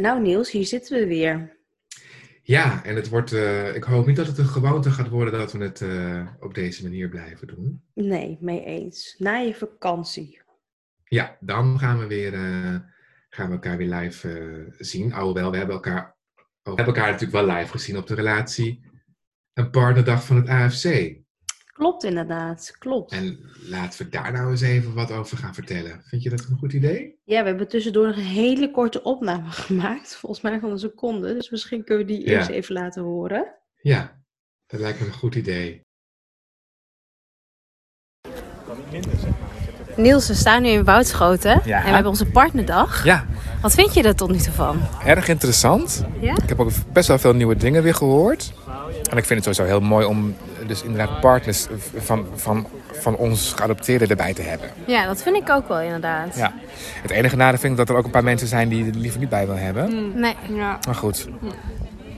Nou Niels, hier zitten we weer. Ja, en het wordt, eh, ik hoop niet dat het een gewoonte gaat worden dat we het eh, op deze manier blijven doen. Nee, mee eens. Na je vakantie. Ja, dan gaan we weer, eh, gaan we elkaar weer live zien. Alhoewel, we hebben elkaar, we hebben elkaar natuurlijk wel live gezien op de relatie. Een partnerdag van het AFC. Klopt inderdaad, klopt. En laten we daar nou eens even wat over gaan vertellen. Vind je dat een goed idee? Ja, we hebben tussendoor nog een hele korte opname gemaakt. Volgens mij van een seconde. Dus misschien kunnen we die Ja. eerst even laten horen. Ja, dat lijkt me een goed idee. Niels, we staan nu in Woudschoten Ja. en we hebben onze partnerdag. Ja, Wat vind je er tot nu toe van? erg interessant. Ja? Ik heb ook best wel veel nieuwe dingen weer gehoord. En ik vind het sowieso heel mooi om dus inderdaad partners van, van, van ons geadopteerden erbij te hebben. Ja, dat vind ik ook wel inderdaad. Ja. Het enige nadeel vind ik dat er ook een paar mensen zijn die er liever niet bij willen hebben. Nee, Maar goed,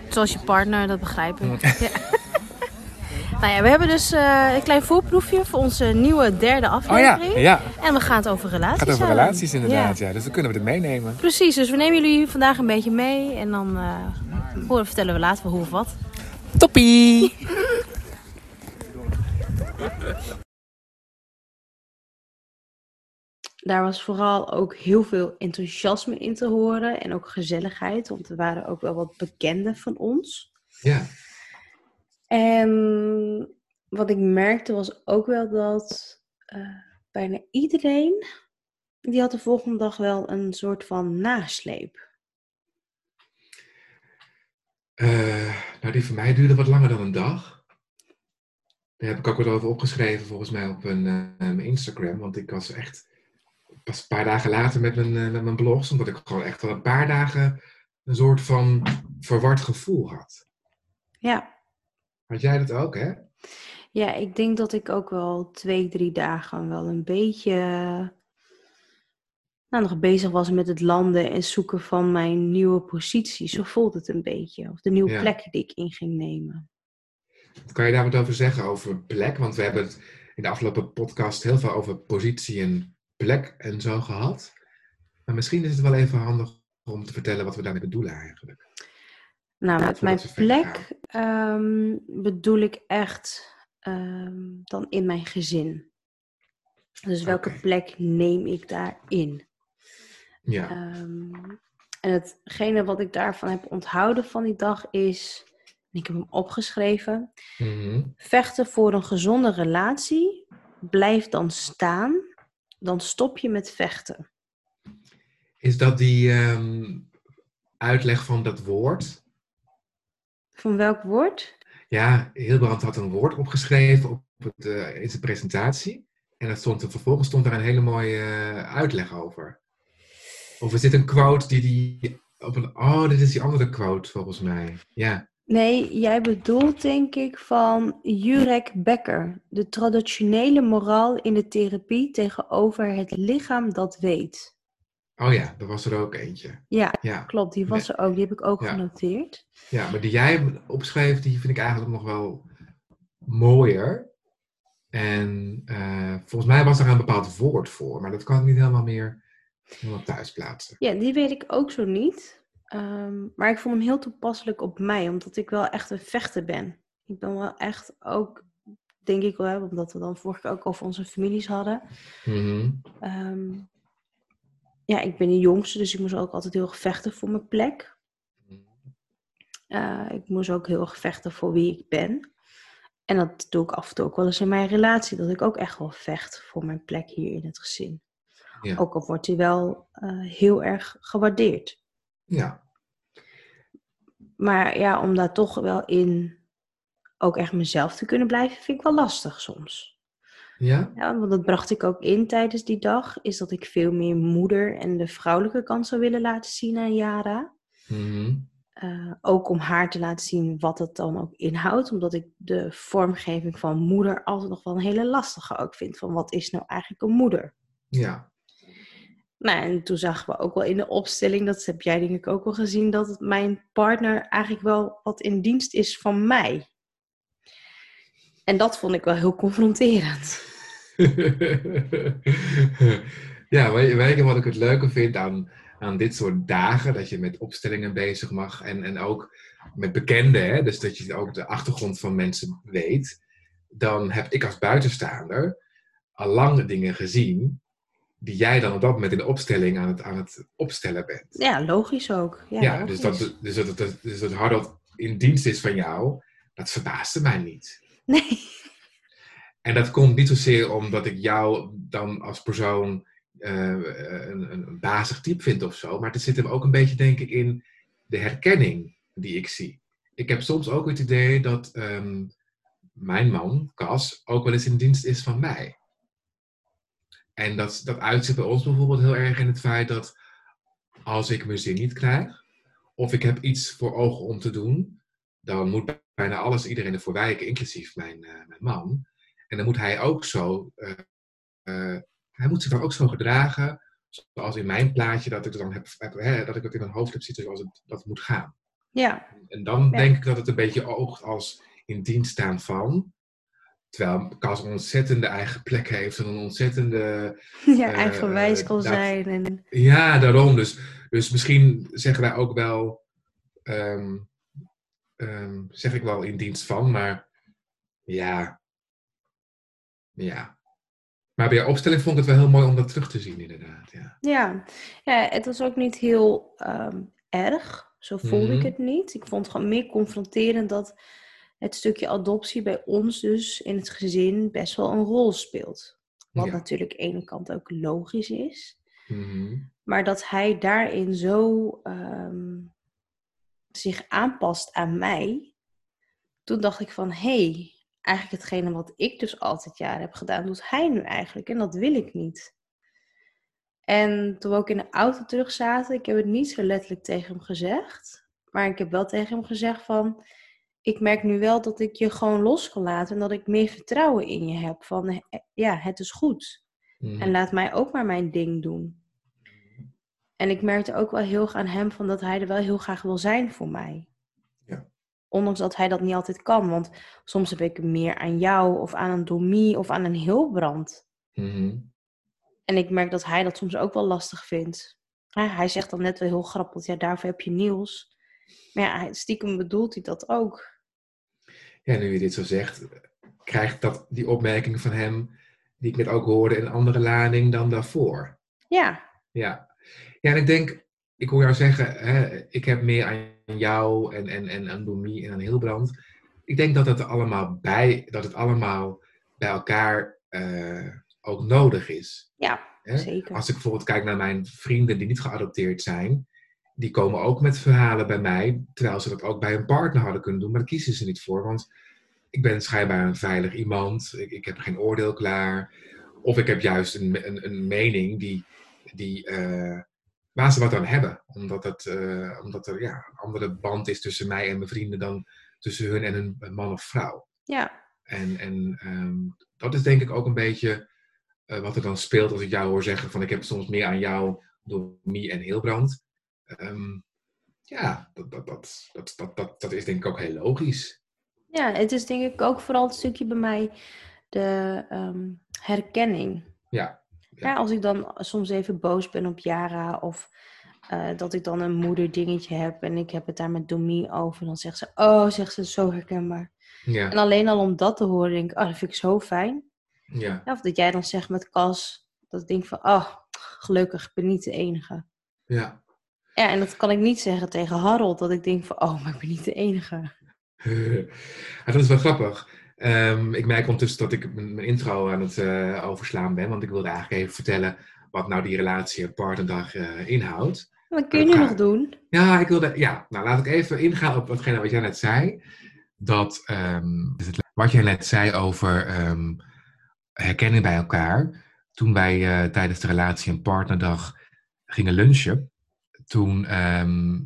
zoals je partner, dat begrijp ik. Ja. nou ja, we hebben dus eh, een klein voorproefje voor onze nieuwe derde oh ja, aflevering. ja. En we gaan het over relaties Het gaat over hebben. relaties inderdaad. Ja. Ja. Dus dan kunnen we het meenemen. Precies, dus we nemen jullie vandaag een beetje mee en dan eh, horen, vertellen we later hoe of wat. Toppie! Daar was vooral ook heel veel enthousiasme in te horen. En ook gezelligheid. Want er waren ook wel wat bekenden van ons. Ja, En wat ik merkte was ook wel dat eh, bijna iedereen... Die had de volgende dag wel een soort van nasleep. Eh, nou die voor mij duurde wat langer dan een dag. Daar heb ik ook wat over opgeschreven volgens mij op een, eh, mijn Instagram. Want ik was echt pas een paar dagen later met mijn, eh, met mijn blogs. Omdat ik gewoon echt al een paar dagen een soort van verward gevoel had. Ja. Had jij dat ook, hè? Ja, ik denk dat ik ook wel twee, drie dagen wel een beetje nou, nog bezig was met het landen en zoeken van mijn nieuwe positie. Zo voelt het een beetje. Of de nieuwe Ja. plek die ik in ging nemen. Kan je daar wat over zeggen, over plek? Want we hebben het in de afgelopen podcast heel veel over positie en plek en zo gehad. Maar misschien is het wel even handig om te vertellen wat we daarmee bedoelen eigenlijk. Nou, Ja, met mijn plek ehm, bedoel ik echt ehm, dan in mijn gezin. Dus welke plek neem ik daarin? Ja, Ehm, en hetgene wat ik daarvan heb onthouden van die dag is, en ik heb hem opgeschreven, Mhm. vechten voor een gezonde relatie, blijf dan staan, dan stop je met vechten. Is dat die uitleg van dat woord? Van welk woord? Ja, Hilbrand had een woord opgeschreven op het, eh, in zijn presentatie. En dat stond, er- vervolgens stond daar een hele mooie eh, uitleg over. Of is dit een quote die die... Op een, oh, dit is die andere quote volgens mij. Ja, Nee, jij bedoelt denk ik van Jurek Becker, de traditionele moraal in de therapie tegenover het lichaam dat weet. Oh ja, er was er ook eentje. Ja, Ja, klopt, die was er ook, die heb ik ook Ja. genoteerd. ja maar die jij opschreef, die vind ik eigenlijk nog wel mooier. En eh, volgens mij was er een bepaald woord voor, maar dat kan ik niet helemaal meer helemaal thuis plaatsen. Ja, die weet ik ook zo niet. Ehm, maar ik vond hem heel toepasselijk op mij, omdat ik wel echt een vechter ben. Ik ben wel echt ook, denk ik wel, omdat we dan vorige keer ook over onze families hadden. Mhm. Ehm, ja, ik ben de jongste, dus ik moest ook altijd heel erg vechten voor mijn plek. Eh, ik moest ook heel erg vechten voor wie ik ben. En dat doe ik af en toe ook wel eens in mijn relatie, dat ik ook echt wel vecht voor mijn plek hier in het gezin. Ja. Ook al wordt die wel eh, heel erg gewaardeerd. Ja, Maar ja, om daar toch wel in ook echt mezelf te kunnen blijven, vind ik wel lastig soms. Ja? Ja, want dat bracht ik ook in tijdens die dag. Is dat ik veel meer moeder en de vrouwelijke kant zou willen laten zien aan Yara. Mhm. Eh, ook om haar te laten zien wat het dan ook inhoudt. Omdat ik de vormgeving van moeder altijd nog wel een hele lastige ook vind. Van wat is nou eigenlijk een moeder? Ja. Nou, en toen zagen we ook wel in de opstelling, dat heb jij denk ik ook wel gezien, dat mijn partner eigenlijk wel wat in dienst is van mij. En dat vond ik wel heel confronterend. ja, weet je, wat ik het leuke vind aan, aan dit soort dagen? Dat je met opstellingen bezig mag en, en ook met bekenden, hè? dus dat je ook de achtergrond van mensen weet. Dan heb ik als buitenstaander al lang dingen gezien die jij dan op dat moment in de opstelling aan het, aan het opstellen bent. Ja, logisch ook. Ja, Ja, dus, dat, dus, dat, dat, dus dat Harold in dienst is van jou, dat verbaasde mij niet. Nee. En dat komt niet zozeer omdat ik jou dan als persoon eh, een, een bazig type vind of zo, maar het zit hem ook een beetje, denk ik, in de herkenning die ik zie. Ik heb soms ook het idee dat ehm, mijn man, Cas, ook wel eens in dienst is van mij. En dat, dat uitzicht bij ons bijvoorbeeld heel erg in het feit dat als ik mijn zin niet krijg, of ik heb iets voor ogen om te doen, dan moet bijna alles iedereen ervoor wijken, inclusief mijn, eh, mijn man. En dan moet hij ook zo, eh, eh, hij moet zich dan ook zo gedragen, zoals in mijn plaatje, dat ik, dan heb, heb, hè, dat ik het in mijn hoofd heb zitten zoals het, dat het moet gaan. Ja, En dan Ja. denk ik dat het een beetje oogt als in dienst staan van. Terwijl Cas een ontzettende eigen plek heeft en een ontzettende ja Eh, eigenwijs kan dat- zijn. En, Ja, daarom. Dus, dus misschien zeggen wij ook wel, ehm, ehm, zeg ik wel in dienst van, maar ja. Ja. Maar bij je opstelling vond ik het wel heel mooi om dat terug te zien, inderdaad. Ja. ja. ja, het was ook niet heel ehm, erg. Zo voelde ik Mhm. het niet. Ik vond het gewoon meer confronterend dat het stukje adoptie bij ons dus in het gezin best wel een rol speelt. Wat Ja. natuurlijk aan de ene kant ook logisch is. Mhm. Maar dat hij daarin zo ehm, zich aanpast aan mij. Toen dacht ik van, hé, hey, eigenlijk hetgene wat ik dus altijd jaren heb gedaan, doet hij nu eigenlijk. En dat wil ik niet. En toen we ook in de auto terug zaten, ik heb het niet zo letterlijk tegen hem gezegd. Maar ik heb wel tegen hem gezegd van, ik merk nu wel dat ik je gewoon los kan laten. En dat ik meer vertrouwen in je heb. Van, eh, ja, het is goed. Mhm. En laat mij ook maar mijn ding doen. En ik merkte ook wel heel erg aan hem van dat hij er wel heel graag wil zijn voor mij. Ondanks dat hij dat niet altijd kan. Want soms heb ik meer aan jou of aan een domie of aan een Hilbrand. Mhm. En ik merk dat hij dat soms ook wel lastig vindt. Ja, hij zegt dan net wel heel grappig, ja, daarvoor heb je Niels. Maar ja, stiekem bedoelt hij dat ook. Ja, nu je dit zo zegt, krijgt dat die opmerking van hem, die ik net ook hoorde, een andere lading dan daarvoor. Ja, Ja. Ja, en ik denk, ik hoor jou zeggen, hè, ik heb meer aan jou en, en, en aan Domie en aan Hilbrand. Ik denk dat het allemaal bij, dat het allemaal bij elkaar eh, ook nodig is. ja, Hè? zeker. Als ik bijvoorbeeld kijk naar mijn vrienden die niet geadopteerd zijn, die komen ook met verhalen bij mij, terwijl ze dat ook bij een partner hadden kunnen doen, maar daar kiezen ze niet voor, want ik ben schijnbaar een veilig iemand, ik, ik heb geen oordeel klaar, of ik heb juist een, een, een mening die, die, eh, waar ze wat aan hebben, omdat, het, eh, omdat er ja, een andere band is tussen mij en mijn vrienden dan tussen hun en hun man of vrouw. Ja, En, en ehm, dat is denk ik ook een beetje eh, wat er dan speelt als ik jou hoor zeggen van ik heb soms meer aan jou door Mie en Hilbrand. Ehm, ja, dat, dat, dat, dat, dat, dat, dat is denk ik ook heel logisch. ja, het is denk ik ook vooral het stukje bij mij de ehm, herkenning. Ja. Ja. als ik dan soms even boos ben op Yara of eh, dat ik dan een moederdingetje heb en ik heb het daar met Domie over, dan zegt ze, oh, zegt ze, zo herkenbaar. Ja, En alleen al om dat te horen, denk ik, oh, dat vind ik zo fijn. ja, Ja, of dat jij dan zegt met Cas, dat ik denk van, oh, gelukkig, ik ben niet de enige. ja. Ja, en dat kan ik niet zeggen tegen Harold, dat ik denk van, oh, maar ik ben niet de enige. Dat is wel grappig. Ehm, ik merk ondertussen dat ik mijn mijn intro aan het eh, overslaan ben, want ik wilde eigenlijk even vertellen wat nou die relatie en partnerdag eh, inhoudt. Dat kun je nu nog doen. Ja, ik wilde, ja, nou laat ik even ingaan op watgene wat jij net zei. Dat, ehm, wat jij net zei over, ehm, herkennen bij elkaar. Toen wij eh, tijdens de relatie- en partnerdag gingen lunchen, toen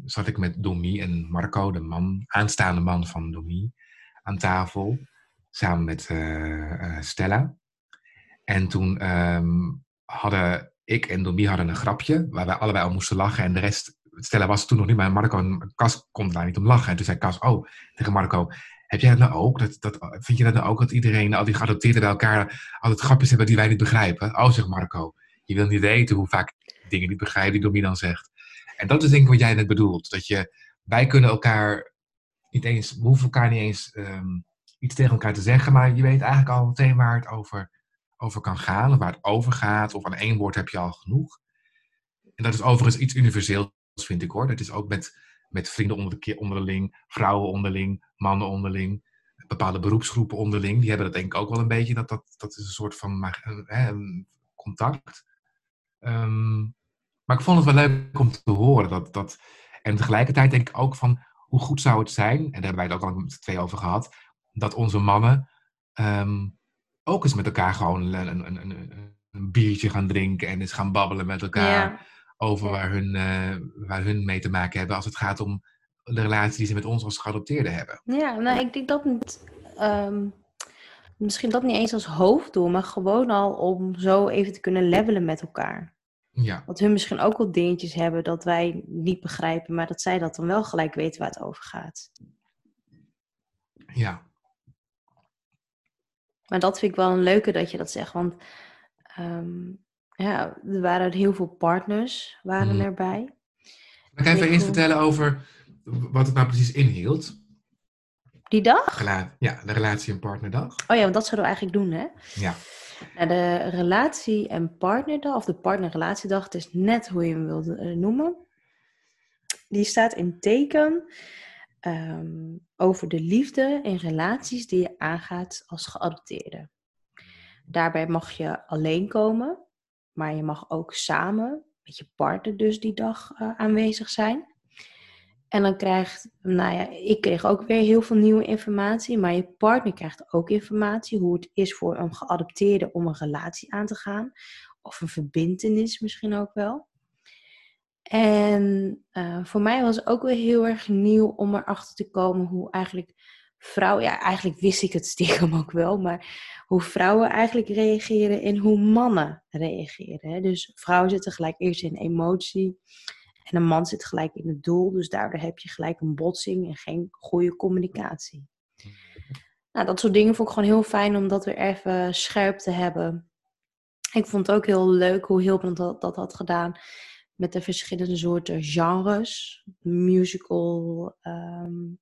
zat ik met Domi en Marco, de man, aanstaande man van Domi, aan tafel. Samen met eh, eh, Stella. En toen ehm, hadden ik en Domi hadden een grapje waar wij allebei om moesten lachen. En de rest, Stella was toen nog niet, maar Marco en Cas konden daar niet om lachen. En toen zei Cas, oh, tegen Marco, heb jij dat nou ook? Dat, dat, vind je dat nou ook dat iedereen, al die geadopteerden bij elkaar altijd grapjes hebben die wij niet begrijpen? Oh, zegt Marco, je wil niet weten hoe vaak dingen niet begrijp die Domi dan zegt. En dat is denk ik wat jij net bedoelt. Dat je, wij kunnen elkaar niet eens, we hoeven elkaar niet eens ehm, iets tegen elkaar te zeggen, maar je weet eigenlijk al meteen waar het over, over kan gaan, waar het over gaat, of aan één woord heb je al genoeg. En dat is overigens iets universeels, vind ik hoor. Dat is ook met, met vrienden onder de, onderling, vrouwen onderling, mannen onderling, bepaalde beroepsgroepen onderling. Die hebben dat denk ik ook wel een beetje, dat, dat, dat is een soort van uh, contact. Ehm, maar ik vond het wel leuk om te horen. Dat, dat, en tegelijkertijd denk ik ook van hoe goed zou het zijn, en daar hebben wij het ook al met twee over gehad, dat onze mannen ehm, ook eens met elkaar gewoon een, een, een, een, biertje gaan drinken en eens gaan babbelen met elkaar over Waar, hun, uh, waar hun mee te maken hebben als het gaat om de relatie die ze met ons als geadopteerden hebben. Ja, nou ik denk dat um, misschien dat niet eens als hoofddoel, maar gewoon al om zo even te kunnen levelen met elkaar. Ja. Dat hun misschien ook wel dingetjes hebben dat wij niet begrijpen, maar dat zij dat dan wel gelijk weten waar het over gaat. Ja. Maar dat vind ik wel een leuke dat je dat zegt, want ehm, ja, er waren heel veel partners waren mm. erbij. Kan je even eens vertellen over wat het nou precies inhield? Die dag? ja, de relatie- en partnerdag. Oh ja, want dat zouden we eigenlijk doen, hè? Ja. Nou, de relatie- en partnerdag, of de partnerrelatiedag, het is net hoe je hem wilde eh, noemen. Die staat in teken ehm, over de liefde en relaties die je aangaat als geadopteerde. Daarbij mag je alleen komen, maar je mag ook samen met je partner dus die dag uh, aanwezig zijn. En dan krijgt, nou ja, ik kreeg ook weer heel veel nieuwe informatie, maar je partner krijgt ook informatie hoe het is voor een geadopteerde om een relatie aan te gaan. Of een verbindenis misschien ook wel. En uh, voor mij was het ook weer heel erg nieuw om erachter te komen hoe eigenlijk vrouwen, ja eigenlijk wist ik het stiekem ook wel, maar hoe vrouwen eigenlijk reageren en hoe mannen reageren. Dus vrouwen zitten gelijk eerst in emotie en een man zit gelijk in het doel, dus daardoor heb je gelijk een botsing en geen goede communicatie. Nou, dat soort dingen vond ik gewoon heel fijn om dat weer even scherp te hebben. Ik vond het ook heel leuk hoe Hilbrand dat, dat had gedaan met de verschillende soorten genres. Musical, um,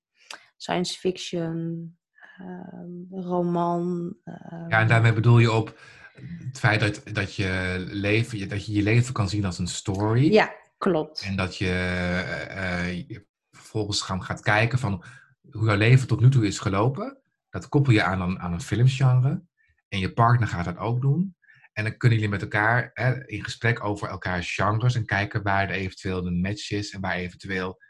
science fiction, um, roman. Um... Ja, en daarmee bedoel je op het feit dat, dat, je leven, dat je je leven kan zien als een story. Ja, Klopt. En dat je uh, vervolgens gaan, gaat kijken van hoe jouw leven tot nu toe is gelopen. Dat koppel je aan een, aan een filmsgenre. En je partner gaat dat ook doen. En dan kunnen jullie met elkaar hè, in gesprek over elkaars genres en kijken waar er eventueel een match is en waar eventueel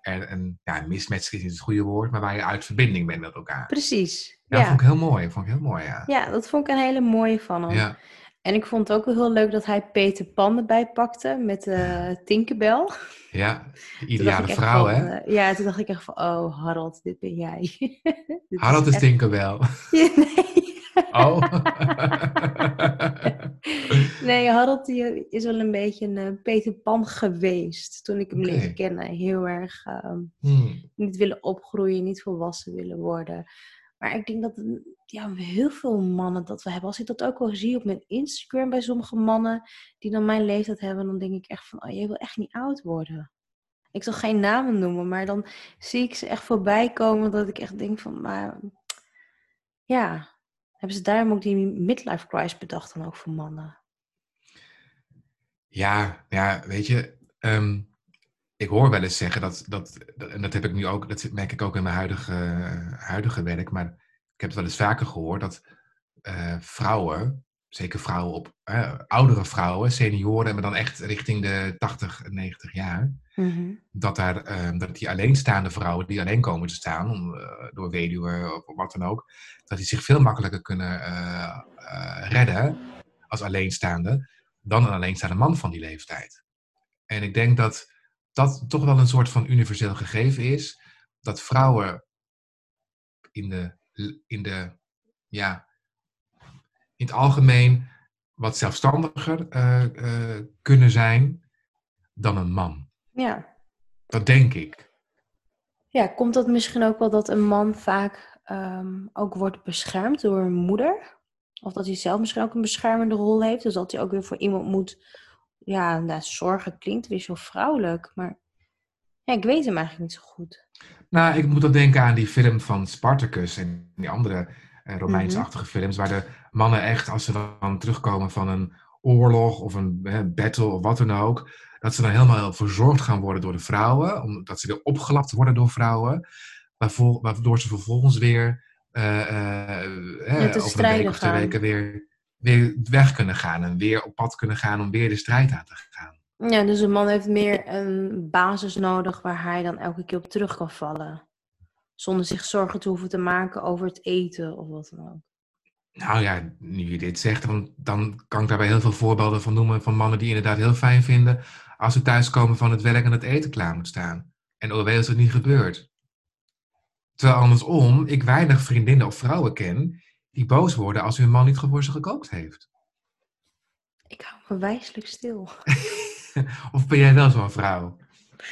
er een ja, mismatch is niet het goede woord, maar waar je uit verbinding bent met elkaar. Precies. Ja, dat vond ik heel mooi. Vond ik heel mooi, ja. Ja, dat vond ik een hele mooie van hem. Ja. En ik vond het ook wel heel leuk dat hij Peter Pan erbij pakte met uh, Tinkerbell. Ja, ideale vrouw, hè? Uh, ja, toen dacht ik echt van, oh Harold, dit ben jij. dit Harold is, is Tinkerbell. nee. Oh. nee, Harold die is wel een beetje een uh, Peter Pan geweest toen ik hem okay. leerde kennen. Heel erg um, hmm. niet willen opgroeien, niet volwassen willen worden. Maar ik denk dat ja, heel veel mannen dat we hebben. Als ik dat ook wel zie op mijn Instagram bij sommige mannen die dan mijn leeftijd hebben, dan denk ik echt van, oh, je wil echt niet oud worden. Ik zal geen namen noemen, maar dan zie ik ze echt voorbij komen dat ik echt denk van, maar ja, hebben ze daarom ook die midlife crisis bedacht dan ook voor mannen? Ja, ja, weet je, um, ik hoor wel eens zeggen dat, dat, en dat heb ik nu ook, dat merk ik ook in mijn huidige, huidige werk, maar ik heb het wel eens vaker gehoord dat uh, vrouwen zeker vrouwen op, oudere vrouwen, senioren, maar dan echt richting de 80, 90 jaar, Mhm. dat, daar, eh, dat die alleenstaande vrouwen die alleen komen te staan, om, eh, door weduwe of wat dan ook, dat die zich veel makkelijker kunnen eh, eh, redden als alleenstaande dan een alleenstaande man van die leeftijd. En ik denk dat dat toch wel een soort van universeel gegeven is, dat vrouwen in de, in de ja, in het algemeen wat zelfstandiger eh, eh, kunnen zijn dan een man. Ja. Dat denk ik. Ja, komt dat misschien ook wel dat een man vaak ehm, ook wordt beschermd door een moeder? Of dat hij zelf misschien ook een beschermende rol heeft. Dus dat hij ook weer voor iemand moet, ja, nou, zorgen klinkt weer zo vrouwelijk. Maar ja, ik weet hem eigenlijk niet zo goed. Nou, ik moet dan denken aan die film van Spartacus en die andere eh, Romeinsachtige films, waar de mannen echt, als ze dan terugkomen van een oorlog of een eh, battle of wat dan ook, dat ze dan helemaal verzorgd gaan worden door de vrouwen, omdat ze weer opgelapt worden door vrouwen, waarvoor, waardoor ze vervolgens weer eh, eh, eh, de over een week of twee gaan. weken weer, weer weg kunnen gaan en weer op pad kunnen gaan om weer de strijd aan te gaan. Ja, dus een man heeft meer een basis nodig waar hij dan elke keer op terug kan vallen. Zonder zich zorgen te hoeven te maken over het eten of wat dan ook. Nou ja, nu je dit zegt, dan, dan kan ik daarbij heel veel voorbeelden van noemen van mannen die inderdaad heel fijn vinden als ze thuiskomen van het werk en het eten klaar moet staan. En alweer is dat niet gebeurd. Terwijl andersom, ik weinig vriendinnen of vrouwen ken die boos worden als hun man niet voor ze gekookt heeft. Ik hou me wijselijk stil. of ben jij wel zo'n vrouw?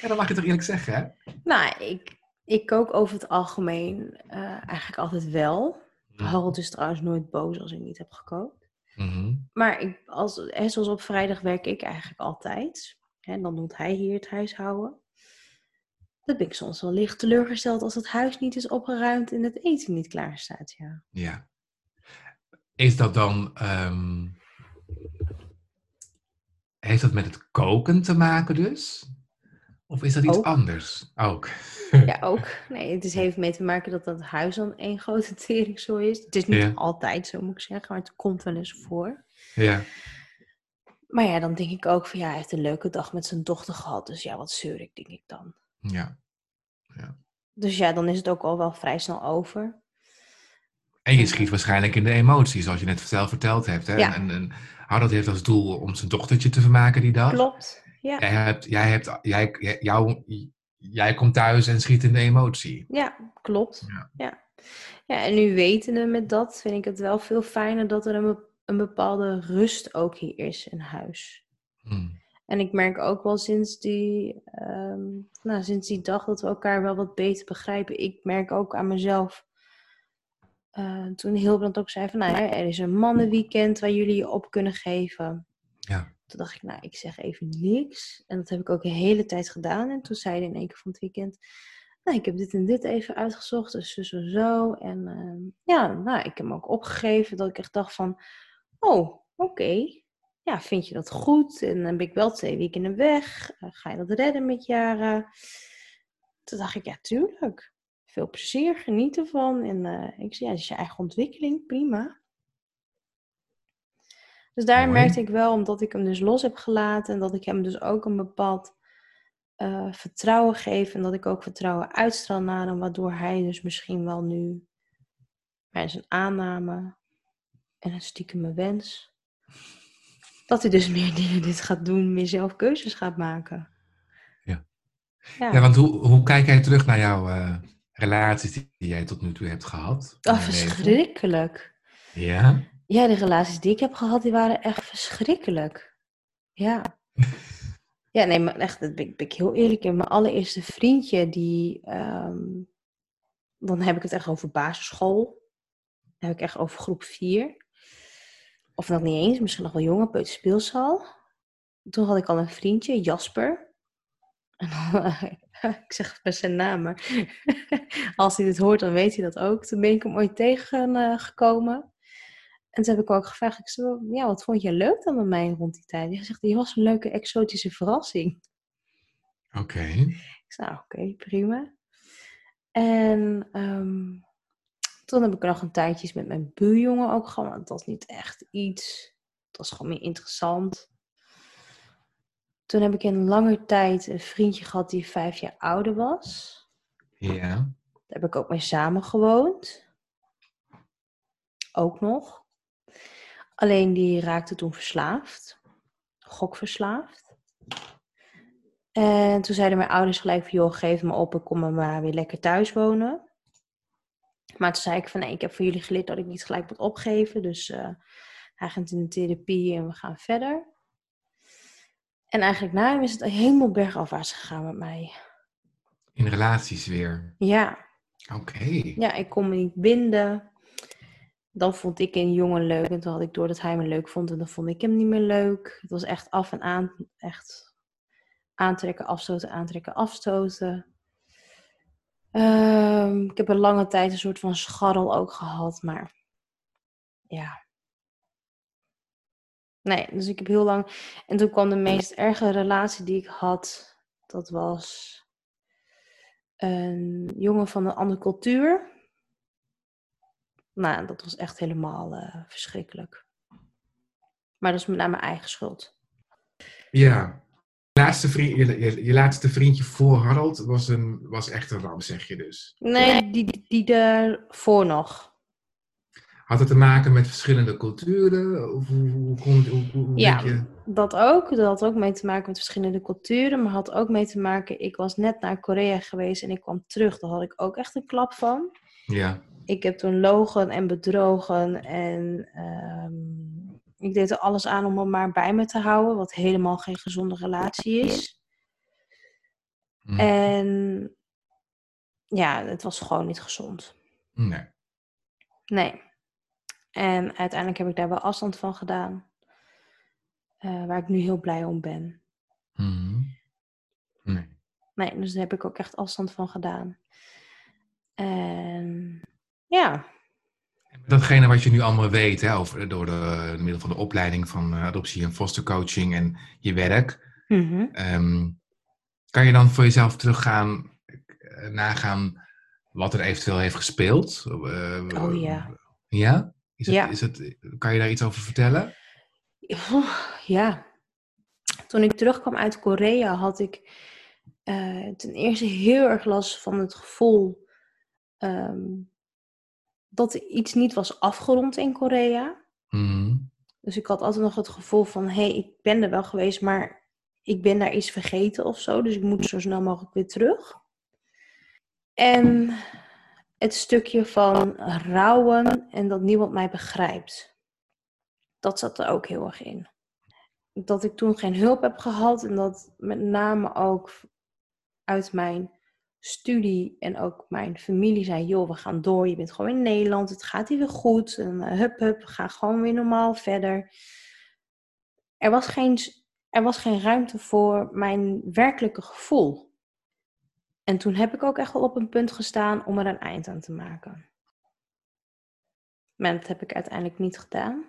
Ja, dat mag je toch eerlijk zeggen, hè? Nou, ik, ik kook over het algemeen eh, eigenlijk altijd wel. Harold is trouwens nooit boos als ik niet heb gekookt. Mhm. Maar ik, als, hè, zoals op vrijdag werk ik eigenlijk altijd. En dan doet hij hier het huishouden. Dan ben ik soms wel licht teleurgesteld als het huis niet is opgeruimd en het eten niet klaar staat. Ja. Ja. Is dat dan. ehm, heeft dat met het koken te maken dus? Of is dat iets Ook. anders? Ook. ja, ook. Nee, het is, heeft mee te maken dat dat huis dan één grote teringzooi is. Het is niet Ja. altijd zo, moet ik zeggen, maar het komt wel eens voor. Ja. Maar ja, dan denk ik ook van ja, hij heeft een leuke dag met zijn dochter gehad. Dus ja, wat zeur ik, denk ik dan. ja. Dus ja, dan is het ook al wel vrij snel over. En je schiet waarschijnlijk in de emoties, zoals je net zelf verteld hebt. Hè? Ja. En, en Harold heeft als doel om zijn dochtertje te vermaken die dag. Klopt. Ja. Jij, hebt, jij, hebt, jij, jou, jij komt thuis en schiet in de emotie. Ja, klopt. Ja. Ja. Ja. en nu wetende met dat, vind ik het wel veel fijner dat er een, een bepaalde rust ook hier is in huis. Hm. En ik merk ook wel sinds die, ehm, nou, sinds die dag dat we elkaar wel wat beter begrijpen. Ik merk ook aan mezelf. eh, toen Hilbrand ook zei van, nou er is een mannenweekend waar jullie je op kunnen geven. Ja. Toen dacht ik, nou, ik zeg even niks. En dat heb ik ook een hele tijd gedaan. En toen zei hij in één keer van het weekend, nou, ik heb dit en dit even uitgezocht, dus zo, zo, zo. En ehm, ja, nou, ik heb hem ook opgegeven dat ik echt dacht van, oh, oké. Ja, vind je dat goed? En dan ben ik wel twee weken weg. Eh, ga je dat redden met Jara? Toen dacht ik, ja, tuurlijk. Veel plezier, geniet ervan. En eh, ik zei, ja, het is je eigen ontwikkeling, prima. Dus daar Mooi. merkte ik wel, omdat ik hem dus los heb gelaten en dat ik hem dus ook een bepaald eh, vertrouwen geef en dat ik ook vertrouwen uitstraal naar hem, waardoor hij dus misschien wel nu bij zijn aanname en een stiekeme wens, dat hij dus meer dingen dit gaat doen, meer zelf keuzes gaat maken. Ja. Ja, Ja, want hoe, hoe kijk jij terug naar jouw eh, relaties die jij tot nu toe hebt gehad? oh, verschrikkelijk. Ja? Ja, de relaties die ik heb gehad, die waren echt verschrikkelijk. Ja. Ja, nee, maar echt, dat ben, ik- ben ik heel eerlijk in. Mijn allereerste vriendje, die... ehm, dan heb ik het echt over basisschool. Dan heb ik echt over groep 4. Of nog niet eens, misschien nog wel jonger, peuterspeelzaal. Toen had ik al een vriendje, Jasper. En dan, ik zeg bij zijn naam, maar als hij dit hoort, dan weet hij dat ook. Toen ben ik hem ooit tegengekomen. En toen heb ik ook gevraagd, ik zei, ja, wat vond je leuk dan met mij rond die tijd? Hij zegt, je was een leuke exotische verrassing. Oké. Ik zei, nou, oké, prima. En ehm, Toen heb ik nog een tijdje met mijn buurjongen ook gehad. want Dat was niet echt iets. Het was gewoon meer interessant. Toen heb ik in lange tijd een vriendje gehad die vijf jaar ouder was. Ja. Daar heb ik ook mee samen gewoond. Ook nog. Alleen die raakte toen verslaafd. Gokverslaafd. En toen zeiden mijn ouders gelijk van, joh, geef me op, ik kom maar, weer lekker thuis wonen. Maar toen zei ik van, nee, ik heb voor jullie geleerd dat ik niet gelijk moet opgeven. Dus eh, hij gaat in de therapie en we gaan verder. En eigenlijk na hem is het helemaal bergafwaarts gegaan met mij. In relaties weer. Ja, Oké. Ja, ik kon me niet binden. Dan vond ik een jongen leuk. En toen had ik door dat hij me leuk vond. En dan vond ik hem niet meer leuk. Het was echt af en aan. Echt aantrekken, afstoten, aantrekken, afstoten. Ehm, ik heb een lange tijd een soort van scharrel ook gehad. Maar ja. Nee, dus ik heb heel lang... En toen kwam de meest erge relatie die ik had. Dat was een jongen van een andere cultuur. Nou, dat was echt helemaal eh, verschrikkelijk. Maar dat is met name mijn eigen schuld. Ja. Je laatste, vriend, je, je, je laatste vriendje voor Harold was, een, was echt een ramp, zeg je dus. Nee, die, die daarvoor nog. Had het te maken met verschillende culturen? Of hoe, hoe, hoe, hoe, hoe Ja. je? Dat ook. Dat had ook mee te maken met verschillende culturen. Maar had ook mee te maken, ik was net naar Korea geweest en ik kwam terug. Daar had ik ook echt een klap van. Ja. Ik heb toen logen en bedrogen en ehm, ik deed er alles aan om hem maar bij me te houden, wat helemaal geen gezonde relatie is. Hm. En ja, het was gewoon niet gezond. Nee. Nee. En uiteindelijk heb ik daar wel afstand van gedaan, eh, waar ik nu heel blij om ben. Hm. Nee. Nee, dus daar heb ik ook echt afstand van gedaan. En ja, Datgene wat je nu allemaal weet, hè, over, door de, door middel van de opleiding van eh, adoptie en fostercoaching en je werk, mhm. ehm, kan je dan voor jezelf teruggaan, eh, nagaan wat er eventueel heeft gespeeld? Eh, Oh ja. Ja? Is het, Ja. Is het, kan je daar iets over vertellen? Ja. Toen ik terugkwam uit Korea had ik eh, ten eerste heel erg last van het gevoel ehm, dat iets niet was afgerond in Korea. Hm. Dus ik had altijd nog het gevoel van, hé, hey, ik ben er wel geweest, maar ik ben daar iets vergeten of zo. Dus ik moet zo snel mogelijk weer terug. En het stukje van rouwen en dat niemand mij begrijpt. Dat zat er ook heel erg in. Dat ik toen geen hulp heb gehad en dat met name ook uit mijn studie en ook mijn familie zei: joh, we gaan door, je bent gewoon in Nederland, het gaat hier weer goed. En eh, hup, hup, ga gewoon weer normaal verder. Er was, geen, er was geen ruimte voor mijn werkelijke gevoel. En toen heb ik ook echt wel op een punt gestaan om er een eind aan te maken. Maar dat heb ik uiteindelijk niet gedaan.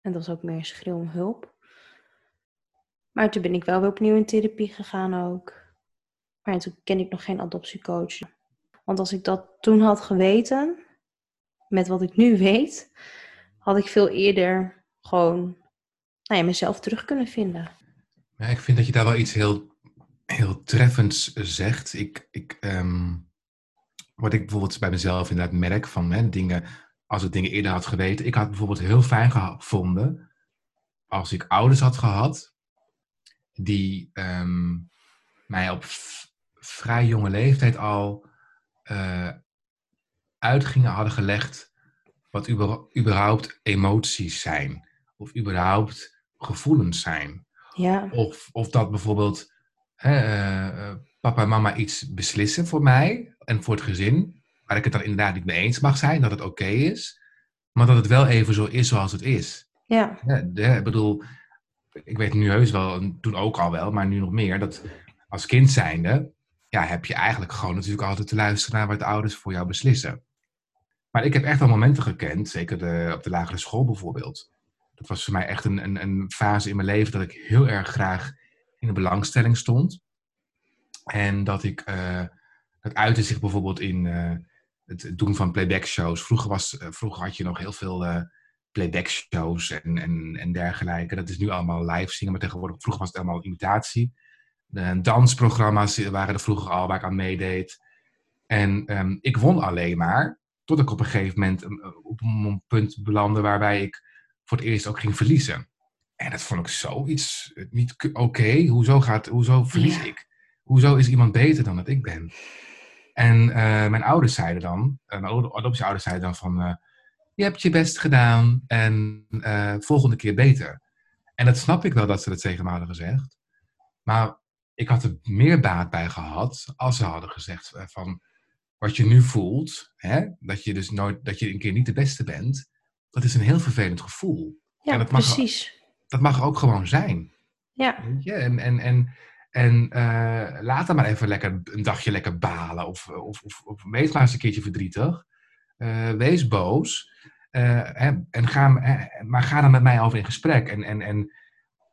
En dat was ook meer een schreeuw om hulp. Maar toen ben ik wel weer opnieuw in therapie gegaan ook. Maar toen ken ik nog geen adoptiecoach. Want als ik dat toen had geweten, met wat ik nu weet, had ik veel eerder gewoon nou ja, mezelf terug kunnen vinden. Ja, ik vind dat je daar wel iets heel, heel treffends zegt. Ik, ik, ehm, wat ik bijvoorbeeld bij mezelf inderdaad merk van hè, dingen, als ik dingen eerder had geweten. Ik had bijvoorbeeld heel fijn gevonden als ik ouders had gehad die ehm, mij op vrij jonge leeftijd al eh, uitgingen hadden gelegd wat überhaupt emoties zijn. Of überhaupt gevoelens zijn. Ja, Of, of dat bijvoorbeeld hè, eh, eh, papa en mama iets beslissen voor mij en voor het gezin, waar ik het dan inderdaad niet mee eens mag zijn, dat het oké is, maar dat het wel even zo is zoals het is. ja, Ja, de, ik bedoel, ik weet nu heus wel, en toen ook al wel, maar nu nog meer, dat als kind zijnde, heb je eigenlijk gewoon natuurlijk altijd te luisteren naar wat de ouders voor jou beslissen. Maar ik heb echt wel momenten gekend, zeker de, op de lagere school bijvoorbeeld. Dat was voor mij echt een, een, een fase in mijn leven dat ik heel erg graag in de belangstelling stond. En dat ik, eh dat uitte zich bijvoorbeeld in, eh, het doen van playback shows. Vroeger, was, eh, vroeger had je nog heel veel uh, playback shows en, en, en dergelijke. Dat is nu allemaal live zingen, maar tegenwoordig, vroeger was het allemaal imitatie. De dansprogramma's waren er vroeger al waar ik aan meedeed. En ehm, ik won alleen maar, tot ik op een gegeven moment op een punt belandde waarbij ik voor het eerst ook ging verliezen. En dat vond ik zoiets niet oké. Hoezo, gaat, hoezo verlies ik? Hoezo is iemand beter dan dat ik ben? En uh, mijn ouders zeiden dan, uh, mijn adoptieouders zeiden dan van, uh, je hebt je best gedaan en volgende keer beter. En dat snap ik wel dat ze dat tegen me hadden gezegd. Maar ik had er meer baat bij gehad als ze hadden gezegd van, wat je nu voelt, hè, dat je dus nooit, dat je een keer niet de beste bent, dat is een heel vervelend gevoel. Ja, en dat mag, precies. Dat mag ook gewoon zijn. Ja. En, en, en, en uh, laat dan maar even lekker een dagje lekker balen. Of, of, of, of wees maar eens een keertje verdrietig. Uh, wees boos. Uh, en, en ga, maar ga dan met mij over in gesprek. En, en, en,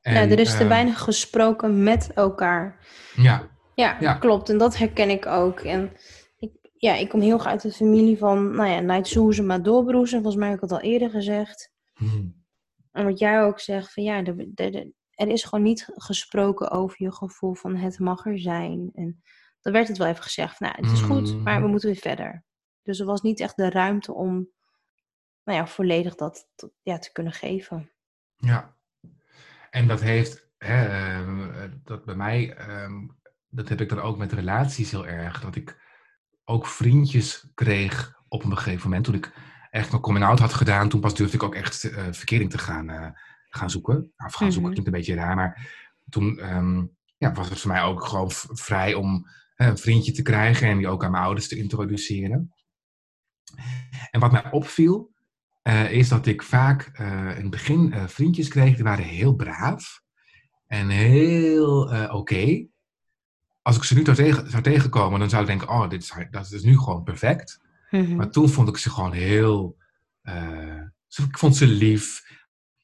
en ja, er is te weinig gesproken met elkaar. Ja. ja. Ja, klopt. En dat herken ik ook. En ik, ja, ik kom heel erg uit de familie van, nou ja, Night maar doorbroezen. Volgens mij heb ik het al eerder gezegd. Hmm. En wat jij ook zegt, van ja, er, is gewoon niet gesproken over je gevoel van het mag er zijn. En dan werd het wel even gezegd nou, het is goed, maar we moeten weer verder. Dus er was niet echt de ruimte om nou ja, volledig dat ja, te kunnen geven. Ja, en dat heeft, hè, dat bij mij, dat heb ik dan ook met relaties heel erg, dat ik ook vriendjes kreeg op een gegeven moment, toen ik echt mijn coming-out had gedaan, toen pas durfde ik ook echt uh, verkering te gaan, uh, gaan zoeken. Of gaan zoeken klinkt een beetje raar, maar toen um, ja, was het voor mij ook gewoon vrij om uh, een vriendje te krijgen en die ook aan mijn ouders te introduceren. En wat mij opviel, is dat ik vaak in het begin vriendjes kreeg, die waren heel braaf en heel oké. Okay. Als ik ze nu zou, tegen, zou tegenkomen, dan zou ik denken, oh, dit is, dat is nu gewoon perfect. Mhm. Maar toen vond ik ze gewoon heel. Ik vond ze lief.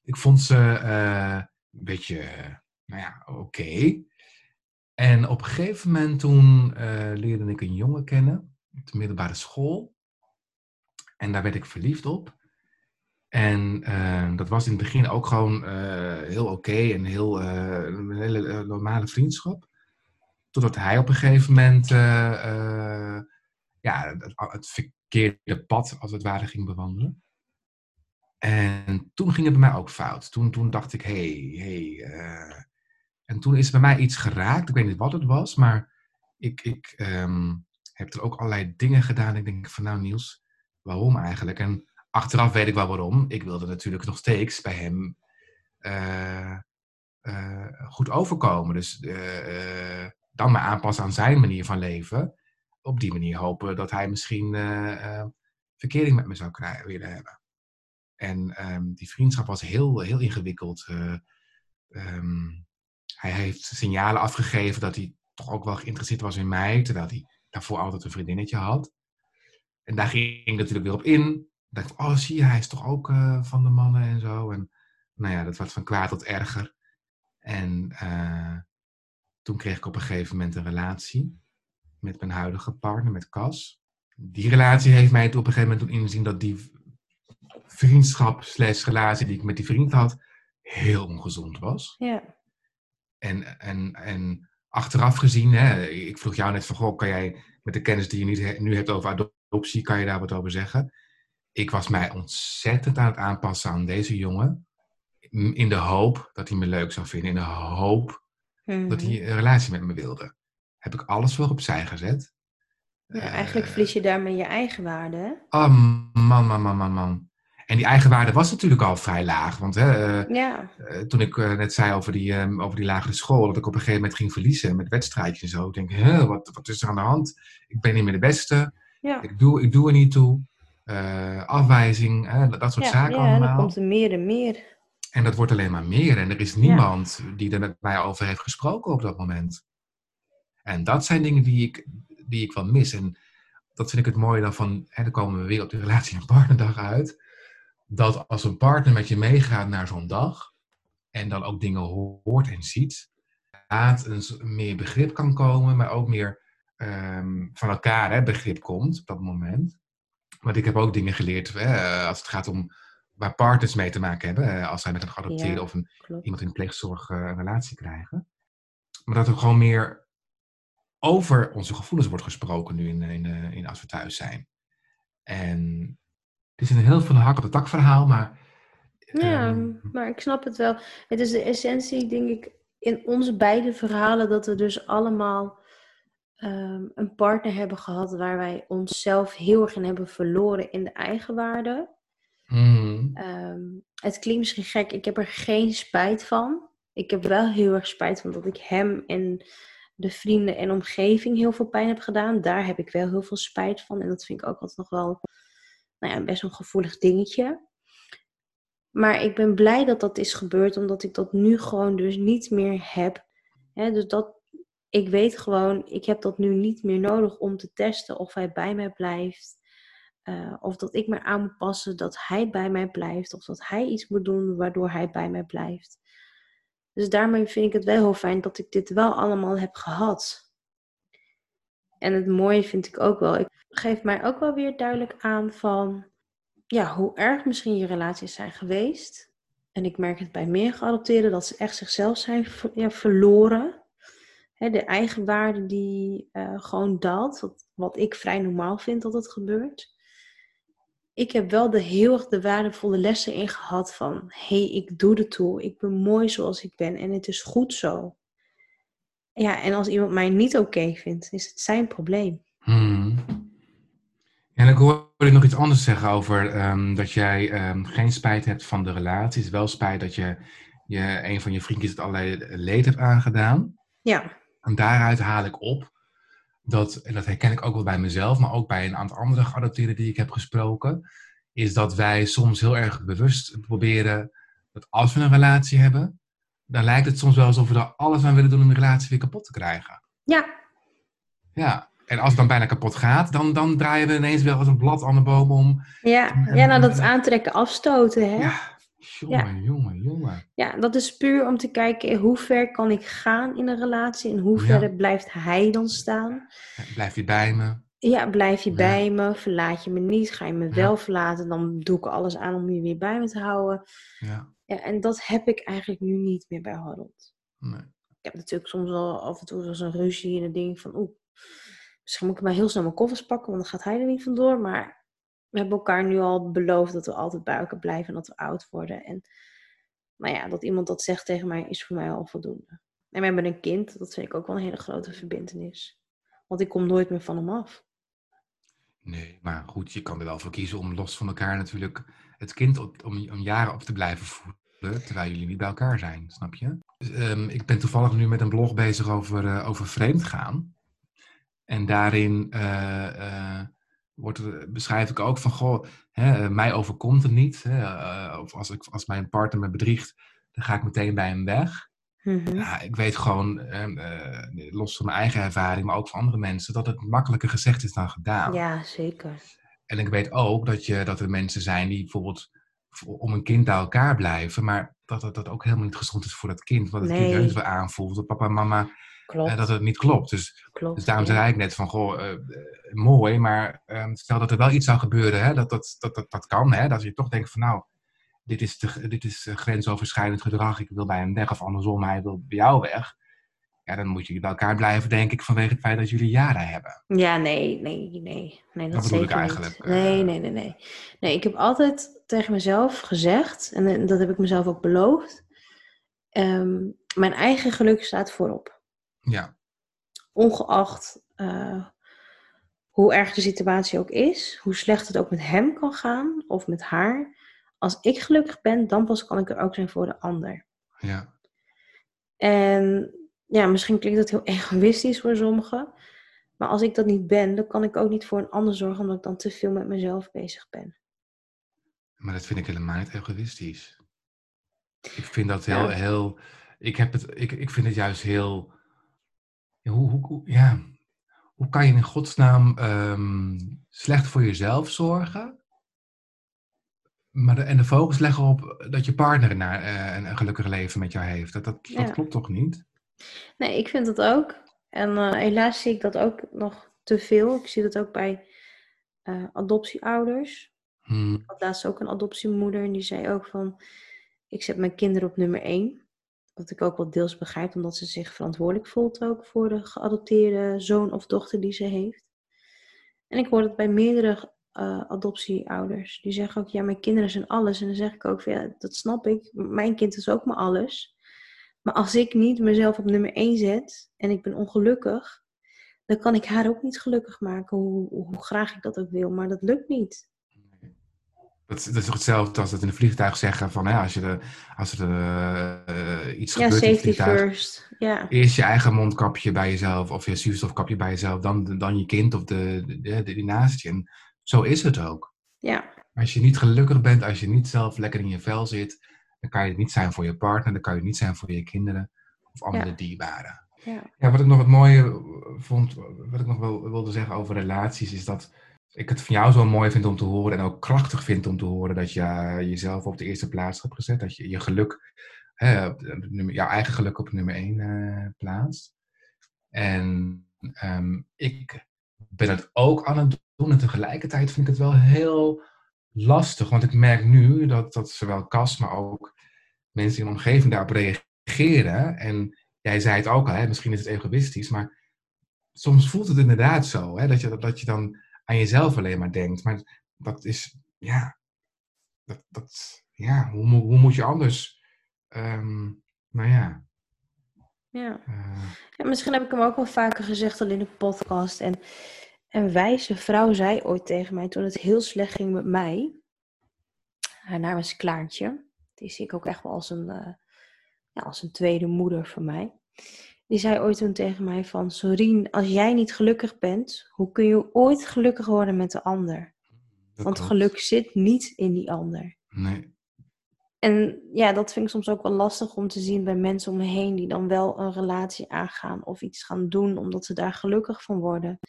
Ik vond ze een beetje, nou ja, oké. Okay. En op een gegeven moment toen leerde ik een jongen kennen op de middelbare school. En daar werd ik verliefd op. En dat was in het begin ook gewoon heel oké en heel, een hele normale vriendschap. Totdat hij op een gegeven moment ja, het, verkeerde pad, als het ware, ging bewandelen. En toen ging het bij mij ook fout. Toen, toen dacht ik, hey. Hey. En toen is bij mij iets geraakt. Ik weet niet wat het was, maar ik, ik um, heb er ook allerlei dingen gedaan. Ik denk van, nou Niels, waarom eigenlijk? En achteraf weet ik wel waarom. Ik wilde natuurlijk nog steeds bij hem uh, uh, goed overkomen. Dus dan maar aanpassen aan zijn manier van leven op die manier hopen dat hij misschien verkering met me zou krijgen, willen hebben. En um, die vriendschap was heel, heel ingewikkeld. Um, hij heeft signalen afgegeven dat hij toch ook wel geïnteresseerd was in mij, terwijl hij daarvoor altijd een vriendinnetje had. En daar ging ik natuurlijk weer op in. Ik dacht, oh zie je, hij is toch ook uh, van de mannen en zo. En nou ja, dat werd van kwaad tot erger. En uh, toen kreeg ik op een gegeven moment een relatie met mijn huidige partner, met Cas. Die relatie heeft mij op een gegeven moment doen inzien dat die vriendschap slash relatie die ik met die vriend had, heel ongezond was. Ja. En, en, en achteraf gezien, hè, ik vroeg jou net van, goh, kan jij met de kennis die je nu hebt over adoptie, kan je daar wat over zeggen? Ik was mij ontzettend aan het aanpassen aan deze jongen. In de hoop dat hij me leuk zou vinden. In de hoop dat hij een relatie met me wilde heb ik alles weer opzij gezet. Ja, eigenlijk Uh, verlies je daarmee je eigen waarde. Oh, man, man, man, man, man. En die eigenwaarde was natuurlijk al vrij laag. Want hè, eh, Ja, eh, toen ik eh, net zei over die, ehm, over die lagere school, dat ik op een gegeven moment ging verliezen met wedstrijdjes en zo. Ik denk, hè, wat, wat is er aan de hand? Ik ben niet meer de beste. ja. Ik doe, ik doe er niet toe. Eh, afwijzing, hè, dat soort ja, zaken ja, allemaal. komt er meer en meer. En dat wordt alleen maar meer. En er is niemand die er met mij over heeft gesproken op dat moment. En dat zijn dingen die ik, die ik wel mis. En dat vind ik het mooie dan van, hè, dan komen we weer op de relatie- en partnerdag uit. Dat als een partner met je meegaat naar zo'n dag en dan ook dingen hoort en ziet, laat een meer begrip kan komen, maar ook meer ehm, van elkaar hè, begrip komt op dat moment. Want ik heb ook dingen geleerd hè, als het gaat om waar partners mee te maken hebben. eh, Als zij met een geadopteerde Ja. of een, Klopt. iemand in de pleegzorg eh, een relatie krijgen. Maar dat er gewoon meer over onze gevoelens wordt gesproken nu in, in, eh, in als we thuis zijn. En het is een heel van de hak op de tak verhaal, maar... Ja, ehm, maar ik snap het wel. Het is de essentie, denk ik, in onze beide verhalen dat we dus allemaal ehm, een partner hebben gehad waar wij onszelf heel erg in hebben verloren in de eigenwaarde. mm, Ehm, het klinkt misschien gek, ik heb er geen spijt van. Ik heb wel heel erg spijt van dat ik hem en de vrienden en omgeving heel veel pijn heb gedaan. Daar heb ik wel heel veel spijt van. En dat vind ik ook altijd nog wel nou ja, best een gevoelig dingetje. Maar ik ben blij dat dat is gebeurd, omdat ik dat nu gewoon dus niet meer heb. Dus dat, ik weet gewoon, ik heb dat nu niet meer nodig om te testen of hij bij mij blijft. Eh, of dat ik me aan moet passen dat hij bij mij blijft. Of dat hij iets moet doen waardoor hij bij mij blijft. Dus daarmee vind ik het wel heel fijn dat ik dit wel allemaal heb gehad. En het mooie vind ik ook wel. Het geeft mij ook wel weer duidelijk aan van ja, hoe erg misschien je relaties zijn geweest. En ik merk het bij meer geadopteerden dat ze echt zichzelf zijn ja, verloren. Hè, de eigenwaarde die eh, gewoon daalt. Wat, wat ik vrij normaal vind dat het gebeurt. Ik heb wel de heel erg de waardevolle lessen in gehad van... hé, hey, ik doe er toe. Ik ben mooi zoals ik ben en het is goed zo. Ja, en als iemand mij niet oké vindt, is het zijn probleem. mm. En ik hoorde je nog iets anders zeggen over ehm, dat jij ehm, geen spijt hebt van de relaties. Wel spijt dat je, je een van je vriendjes het allerlei leed hebt aangedaan. Ja, En daaruit haal ik op dat, en dat herken ik ook wel bij mezelf, maar ook bij een aantal andere geadopteerden die ik heb gesproken, is dat wij soms heel erg bewust proberen dat als we een relatie hebben, dan lijkt het soms wel alsof we er alles aan willen doen om de relatie weer kapot te krijgen. ja, Ja, en als het dan bijna kapot gaat, dan, dan draaien we ineens wel als een blad aan de boom om. ja. ja nou dat is aantrekken, afstoten, hè? Ja, jongen, jongen, jongen. Ja, dat is puur om te kijken hoe ver kan ik gaan in een relatie en hoe Ja. ver blijft hij dan staan. Blijf je bij me? Ja, blijf je Ja. bij me, verlaat je me niet, ga je me Ja. wel verlaten, dan doe ik alles aan om je weer bij me te houden. Ja, Ja, en dat heb ik eigenlijk nu niet meer bij Harold. nee. Ik heb natuurlijk soms wel af en toe eens een ruzie en denk ik van, oeh, misschien moet ik maar heel snel mijn koffers pakken, want dan gaat hij er niet vandoor. Maar we hebben elkaar nu al beloofd dat we altijd bij elkaar blijven en dat we oud worden. En nou ja, dat iemand dat zegt tegen mij is voor mij al voldoende. En we hebben een kind, dat vind ik ook wel een hele grote verbindenis. Want ik kom nooit meer van hem af. Nee, maar goed, je kan er wel voor kiezen om los van elkaar natuurlijk het kind om, om jaren op te blijven voeden, terwijl jullie niet bij elkaar zijn, snap je? Dus, ehm, ik ben toevallig nu met een blog bezig over, eh over vreemdgaan. En daarin eh, eh, wordt er, beschrijf ik ook van, goh, hè, eh, mij overkomt het niet. Hè, eh, of als, ik, als mijn partner me bedriegt, dan ga ik meteen bij hem weg. Mhm. Ja, ik weet gewoon, eh, los van mijn eigen ervaring, maar ook van andere mensen, dat het makkelijker gezegd is dan gedaan. Ja, zeker. En ik weet ook dat, je, dat er mensen zijn die bijvoorbeeld voor- om een kind bij elkaar blijven, maar dat dat, dat ook helemaal niet gezond is voor dat kind. Want het kind Nee. heus wel aanvoelt dat papa en mama eh, dat het niet klopt. Dus, klopt. dus daarom ja. zei ik net van, goh, eh, eh, mooi, maar ehm, stel dat er wel iets zou gebeuren, hè, dat, dat, dat, dat, dat kan, hè, dat je toch denkt van, nou, dit is, te, dit is grensoverschrijdend gedrag, ik wil bij hem weg, of andersom, hij wil bij jou weg. Ja, dan moet je bij elkaar blijven, denk ik, vanwege het feit dat jullie jaren hebben. Ja, nee, nee, nee. nee dat, Dat bedoel ik eigenlijk, Niet. eh. Nee, nee, nee, nee. Nee, ik heb altijd tegen mezelf gezegd, en eh, dat heb ik mezelf ook beloofd, ehm, mijn eigen geluk staat voorop. Ja, Ongeacht eh, hoe erg de situatie ook is, hoe slecht het ook met hem kan gaan of met haar. Als ik gelukkig ben, dan pas kan ik er ook zijn voor de ander. ja, En ja, misschien klinkt dat heel egoïstisch voor sommigen. Maar als ik dat niet ben, dan kan ik ook niet voor een ander zorgen, omdat ik dan te veel met mezelf bezig ben. maar dat vind ik helemaal niet egoïstisch. Ik vind dat heel, Ja. heel, ik heb het, ik, ik vind het juist heel, hoe, hoe, hoe- ja, hoe kan je in godsnaam ehm, slecht voor jezelf zorgen, maar de, en de focus leggen op dat je partner naar, eh, een, een gelukkig leven met jou heeft. Dat, dat, dat Ja. klopt toch niet? Nee, ik vind dat ook. En eh, helaas zie ik dat ook nog te veel. Ik zie dat ook bij eh, adoptieouders. Hmm. Ik had laatst ook een adoptiemoeder en die zei ook van, ik zet mijn kinderen op nummer één. Wat ik ook wel deels begrijp, omdat ze zich verantwoordelijk voelt ook voor de geadopteerde zoon of dochter die ze heeft. En ik hoor het bij meerdere eh, adoptieouders. Die zeggen ook, ja, mijn kinderen zijn alles. En dan zeg ik ook, van, ja, dat snap ik. Mijn kind is ook maar alles. Maar als ik niet mezelf op nummer één zet en ik ben ongelukkig, dan kan ik haar ook niet gelukkig maken, hoe, hoe graag ik dat ook wil. Maar dat lukt niet. Dat, is- dat is toch hetzelfde als dat in een vliegtuig zeggen van ja, als, je de, als er eh, iets Ja, gebeurt in het vliegtuig, first. Ja, eerst je eigen mondkapje bij jezelf of je zuurstofkapje bij jezelf, dan, dan je kind of de, de, de, die naast je. En zo is het ook. ja, Als je niet gelukkig bent, als je niet zelf lekker in je vel zit, dan kan je het niet zijn voor je partner, dan kan je het niet zijn voor je kinderen of andere Ja. dierbaren. ja. Ja, wat ik nog het mooie vond, wat ik nog wel wilde zeggen over relaties, is dat ik het van jou zo mooi vind om te horen en ook krachtig vind om te horen dat je jezelf op de eerste plaats hebt gezet. Dat je je geluk, hè, nummer- jouw eigen geluk op nummer één eh, plaatst. En ehm, ik ben het ook aan het doen en tegelijkertijd vind ik het wel heel lastig. Want ik merk nu dat, dat zowel Cas, maar ook mensen in de omgeving daarop reageren. En jij zei het ook al, hè, misschien is het egoïstisch, maar soms voelt het inderdaad zo. Hè, dat, je, dat je dan aan jezelf alleen maar denkt. Maar dat is, ja, dat, dat, ja hoe, hoe moet je anders, ehm, nou ja, ja. eh, Ja, misschien heb ik hem ook wel vaker gezegd al in de podcast. En een wijze vrouw zei ooit tegen mij toen het heel slecht ging met mij. Haar naam is Klaartje. Die zie ik ook echt wel als een, eh, ja, als een tweede moeder voor mij. Die zei ooit toen tegen mij van... Sorien, als jij niet gelukkig bent, hoe kun je ooit gelukkig worden met de ander? dat Want klopt. geluk zit niet in die ander. Nee, En ja, dat vind ik soms ook wel lastig om te zien bij mensen om me heen die dan wel een relatie aangaan of iets gaan doen omdat ze daar gelukkig van worden.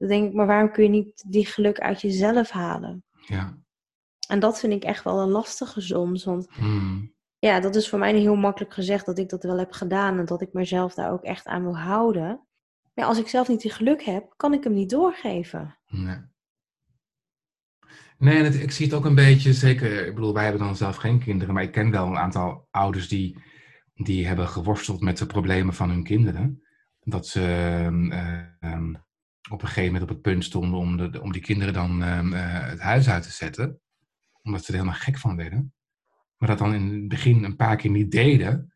Dan denk ik, maar waarom kun je niet die geluk uit jezelf halen? ja. En dat vind ik echt wel een lastige soms. Want Hmm. ja, dat is voor mij heel makkelijk gezegd dat ik dat wel heb gedaan en dat ik mezelf daar ook echt aan wil houden. Maar als ik zelf niet die geluk heb, kan ik hem niet doorgeven. Nee. Nee, het- ik zie het ook een beetje, zeker, ik bedoel, wij hebben dan zelf geen kinderen, maar ik ken wel een aantal ouders die, die hebben geworsteld met de problemen van hun kinderen. Dat ze ehm, ehm, op een gegeven moment op het punt stonden om, de, om die kinderen dan ehm, eh, het huis uit te zetten, omdat ze er helemaal gek van werden. Maar dat dan in het begin een paar keer niet deden.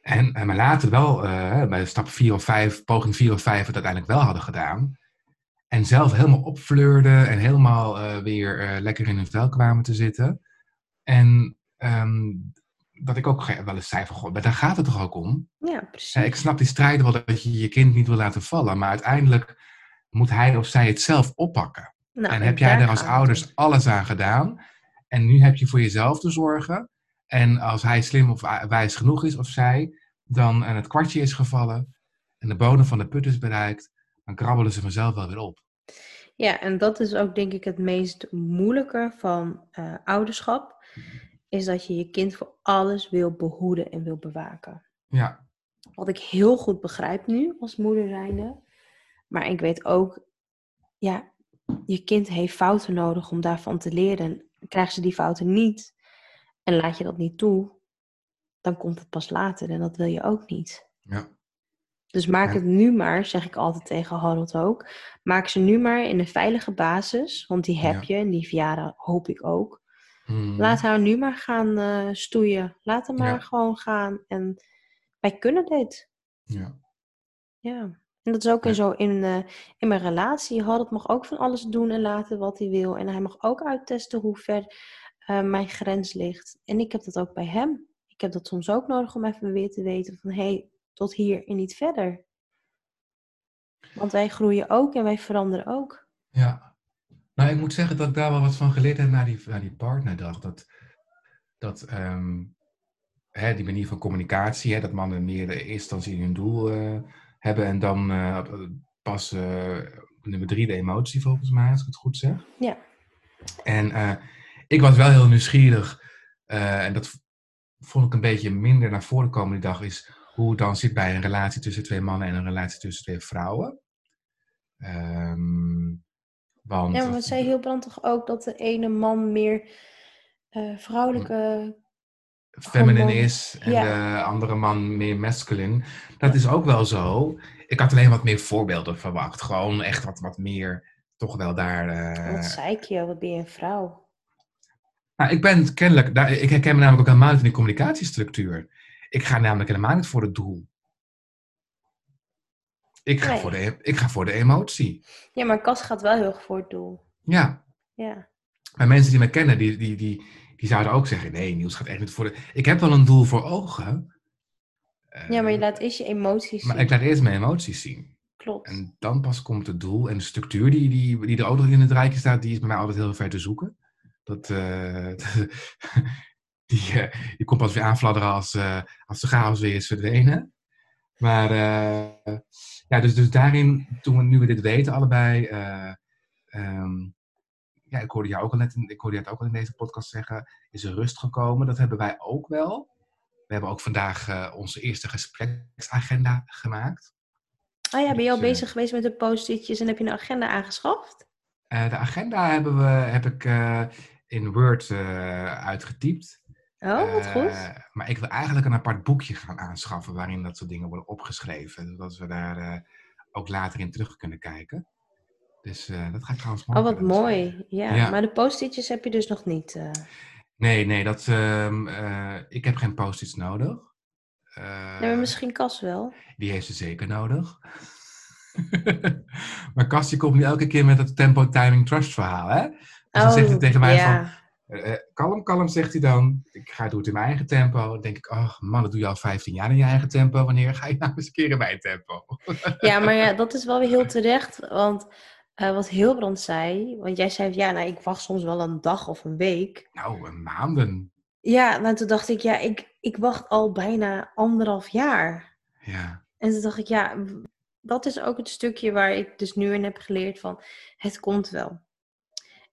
En, en maar later wel, eh, bij stap 4 of 5, poging 4 of 5, het uiteindelijk wel hadden gedaan. En zelf helemaal opfleurden en helemaal eh, weer lekker in hun vel kwamen te zitten. En ehm, dat ik ook wel eens zei van, god, maar daar gaat het toch ook om? Ja, precies. Ik snap die strijd wel dat je je kind niet wil laten vallen, maar uiteindelijk moet hij of zij het zelf oppakken. Nou, en heb jij daar er als ouders alles aan gedaan? En nu heb je voor jezelf te zorgen. En als hij slim of wijs genoeg is of zij, dan en het kwartje is gevallen en de bodem van de put is bereikt, dan krabbelen ze vanzelf wel weer op. Ja, en dat is ook denk ik het meest moeilijke van eh, ouderschap. Is dat je je kind voor alles wil behoeden en wil bewaken. Ja, Wat ik heel goed begrijp nu als moeder zijnde. Maar ik weet ook, ja, je kind heeft fouten nodig om daarvan te leren. Krijgen ze die fouten niet en laat je dat niet toe, dan komt het pas later en dat wil je ook niet. ja, Dus maak Ja. het nu maar, zeg ik altijd tegen Harold ook. Maak ze nu maar in een veilige basis, want die heb Ja. je en die verjaren hoop ik ook. Hmm. Laat haar nu maar gaan eh, stoeien. Laat hem maar Ja. gewoon gaan. En wij kunnen dit. ja. Ja. En dat is ook Ja. in zo in, eh, in mijn relatie. Harold mag ook van alles doen en laten wat hij wil. En hij mag ook uittesten hoe ver eh, mijn grens ligt. En ik heb dat ook bij hem. Ik heb dat soms ook nodig om even weer te weten van... hé, hey, tot hier en niet verder. Want wij groeien ook en wij veranderen ook. Ja. Nou, ik moet zeggen dat ik daar wel wat van geleerd heb na die, die partnerdag. Dat, dat ehm, hè, die manier van communicatie, hè, dat mannen meer de eerste instantie hun doel eh, hebben en dan eh, pas eh, nummer drie de emotie volgens mij, als ik het goed zeg. Ja. En ik was wel heel nieuwsgierig en dat vond ik een beetje minder naar voren komen die dag, is hoe het dan zit bij een relatie tussen twee mannen en een relatie tussen twee vrouwen. Ehm, Want, Ja, maar zei Hilbrand toch ook dat de ene man meer eh, vrouwelijke... feminine is en Ja. de andere man meer masculine. Dat is ook wel zo. Ik had alleen wat meer voorbeelden verwacht. Gewoon echt wat, wat meer, toch wel daar... eh, Wat zei ik je? Wat ben je een vrouw? Nou, ik ben kennelijk, daar, ik herken me namelijk ook helemaal niet in die communicatiestructuur. Ik ga namelijk helemaal niet voor het doel. Ik ga, Nee. voor, de, ik ga voor de emotie. Ja, maar Cas gaat wel heel erg voor het doel. Ja, Ja. maar mensen die mij kennen, die, die, die, die zouden ook zeggen, nee, Niels gaat echt niet voor de... Ik heb wel een doel voor ogen. Eh, ja, maar je laat eerst je emoties zien. maar ik laat eerst mijn emoties zien. Klopt. En dan pas komt het doel. En de structuur die, die, die er ook nog in het rijtje staat, die is bij mij altijd heel ver te zoeken. Dat, eh, die, eh, die komt pas weer aanfladderen als, eh, als de chaos weer is verdwenen. Maar eh, ja, dus, dus daarin, toen we, nu we dit weten allebei, eh, ehm, ja, ik hoorde jou ook al net, ik hoorde het ook al in deze podcast zeggen, is er rust gekomen. Dat hebben wij ook wel. We hebben ook vandaag eh, onze eerste gespreksagenda gemaakt. Oh ja, ben je al Dus, bezig geweest met de post-itjes en heb je een agenda aangeschaft? De agenda hebben we, heb ik in Word uitgetypt. Oh, wat Eh, goed. Maar ik wil eigenlijk een apart boekje gaan aanschaffen waarin dat soort dingen worden opgeschreven. Zodat we daar eh, ook later in terug kunnen kijken. Dus eh, dat ga ik trouwens Oh, morgen wat mooi. Ja, Ja. maar de post-itjes heb je dus nog niet. eh. Nee, nee, dat, ehm, eh, ik heb geen post-its nodig. Eh, Nee, maar misschien Cas wel. Die heeft ze zeker nodig. maar Kastje komt nu elke keer met het tempo timing trust verhaal, hè? Dus dan zegt hij tegen mij Oh, ja. van, Eh, eh, kalm, kalm, zegt hij dan. Ik ga doen het in mijn eigen tempo. Dan denk ik, oh man, dat doe je al 15 jaar in je eigen tempo. Wanneer ga je nou eens een keer in mijn tempo? Ja, maar ja, dat is wel weer heel terecht. Want eh, wat Hilbrand zei, want jij zei, ja, nou, ik wacht soms wel een dag of een week. Nou, een maanden. Ja, nou, toen dacht ik, ja, ik, ik wacht al bijna anderhalf jaar. Ja, En toen dacht ik, ja, dat is ook het stukje waar ik dus nu in heb geleerd van, het komt wel.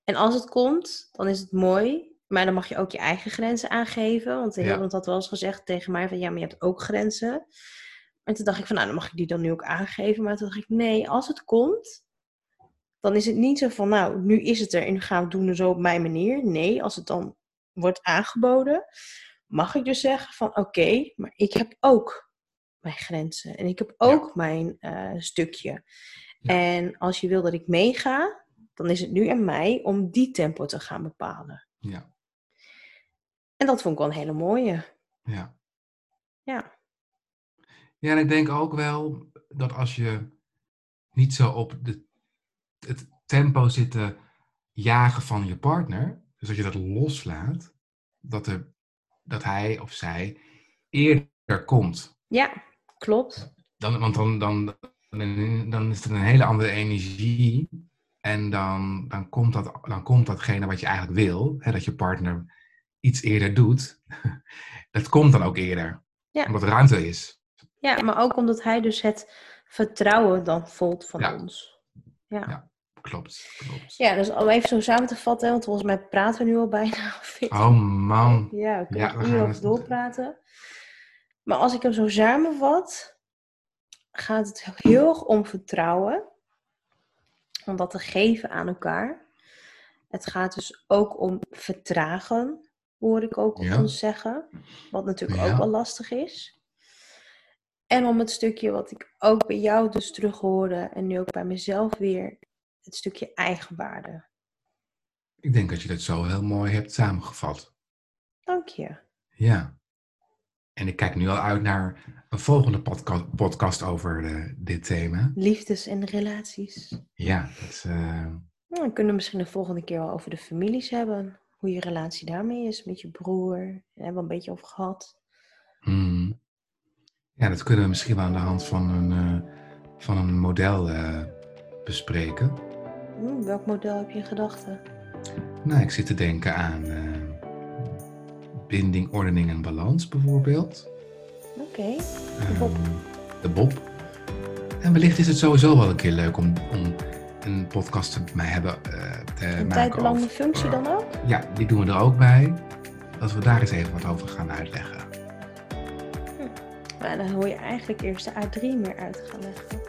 En als het komt, dan is het mooi. Maar dan mag je ook je eigen grenzen aangeven. Want Ja. Hilbrand had wel eens gezegd tegen mij van, ja, maar je hebt ook grenzen. En toen dacht ik van, nou, dan mag ik die dan nu ook aangeven. Maar toen dacht ik, nee, als het komt, dan is het niet zo van, nou, nu is het er en nu gaan we het doen zo op mijn manier. Nee, als het dan wordt aangeboden, mag ik dus zeggen van, oké, maar ik heb ook mijn grenzen. En ik heb ook mijn eh, stukje. Ja. En als je wil dat ik meega, dan is het nu aan mij om die tempo te gaan bepalen. ja, En dat vond ik wel een hele mooie. ja. Ja. Ja, en ik denk ook wel dat als je niet zo op de, het tempo zit te jagen van je partner, dus dat je dat loslaat, dat, er, dat hij of zij eerder komt. Ja, klopt. Dan, want dan, dan, dan, dan is het een hele andere energie. En dan, dan, komt dat, dan komt datgene wat je eigenlijk wil, hè, dat je partner iets eerder doet, dat komt dan ook eerder. Ja. Omdat er ruimte is. Ja, maar ook omdat hij dus het vertrouwen dan voelt van Ja. ons. Ja. Ja. Klopt, klopt. ja, dus om even zo samen te vatten, want volgens mij praten we nu al bijna. Oh man. Ja, we kunnen Ja, we uren gaan over het- doorpraten. Maar als ik hem zo samenvat, gaat het heel erg om vertrouwen. Om dat te geven aan elkaar. Het gaat dus ook om vertragen, hoor ik ook Ja. ons zeggen. Wat natuurlijk Ja. ook wel lastig is. En om het stukje wat ik ook bij jou dus terug hoorde en nu ook bij mezelf weer, het stukje eigenwaarde. Ik denk dat je dat zo heel mooi hebt samengevat. Dank je. Ja. En ik kijk nu al uit naar een volgende podca- podcast over eh, dit thema. Liefdes en relaties. Ja, dat is, eh, Nou, dan kunnen we misschien de volgende keer wel over de families hebben. Hoe je relatie daarmee is met je broer. Daar hebben we een beetje over gehad. hmm. ja, dat kunnen we misschien wel aan de hand van een, eh, van een model bespreken. Hm, welk model heb je in gedachten? Nou, ik zit te denken aan binding, ordening en balans bijvoorbeeld. Oké. Ehm, Bob. De Bob. En wellicht is het sowieso wel een keer leuk om, om een podcast te mij hebben eh, te Een functie dan ook? Ja, die doen we er ook bij. Dat we daar eens even wat over gaan uitleggen. Maar dan hoor je eigenlijk eerst de A3 meer uit gaan leggen.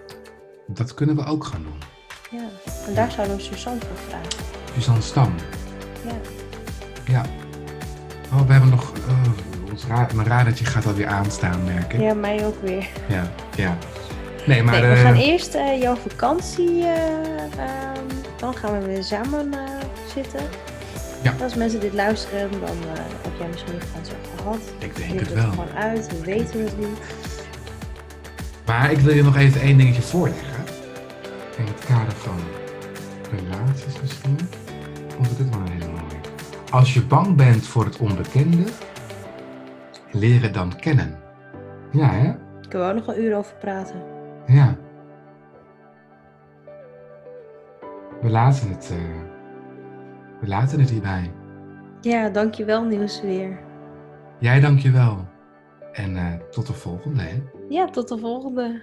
Dat kunnen we ook gaan doen. Ja, en daar zouden we Suzanne voor vragen. Suzanne Stam. Ja. Ja. Oh, we hebben nog... Oh, ons ra mijn radertje gaat alweer aanstaan, merk ik. ja, mij ook weer. Ja, ja. Nee, maar... nee, we eh, gaan eerst eh, jouw vakantie, eh, ehm, dan gaan we weer samen eh, zitten. Ja. Als mensen dit luisteren, dan eh, heb jij misschien je vakantie al gehad. Ik denk het het wel. gewoon uit, we weten het niet. Maar ik wil je nog even één dingetje voorleggen. In het kader van relaties misschien. Vond ik dit wel een hele mooie. Als je bang bent voor het onbekende, leer het dan kennen. Ja, hè? Kunnen we ook nog een uur over praten. Ja. We laten het, eh, we laten het hierbij. Ja, dankjewel Niels weer. Jij dank je wel. En eh, tot de volgende, hè? Ja, tot de volgende.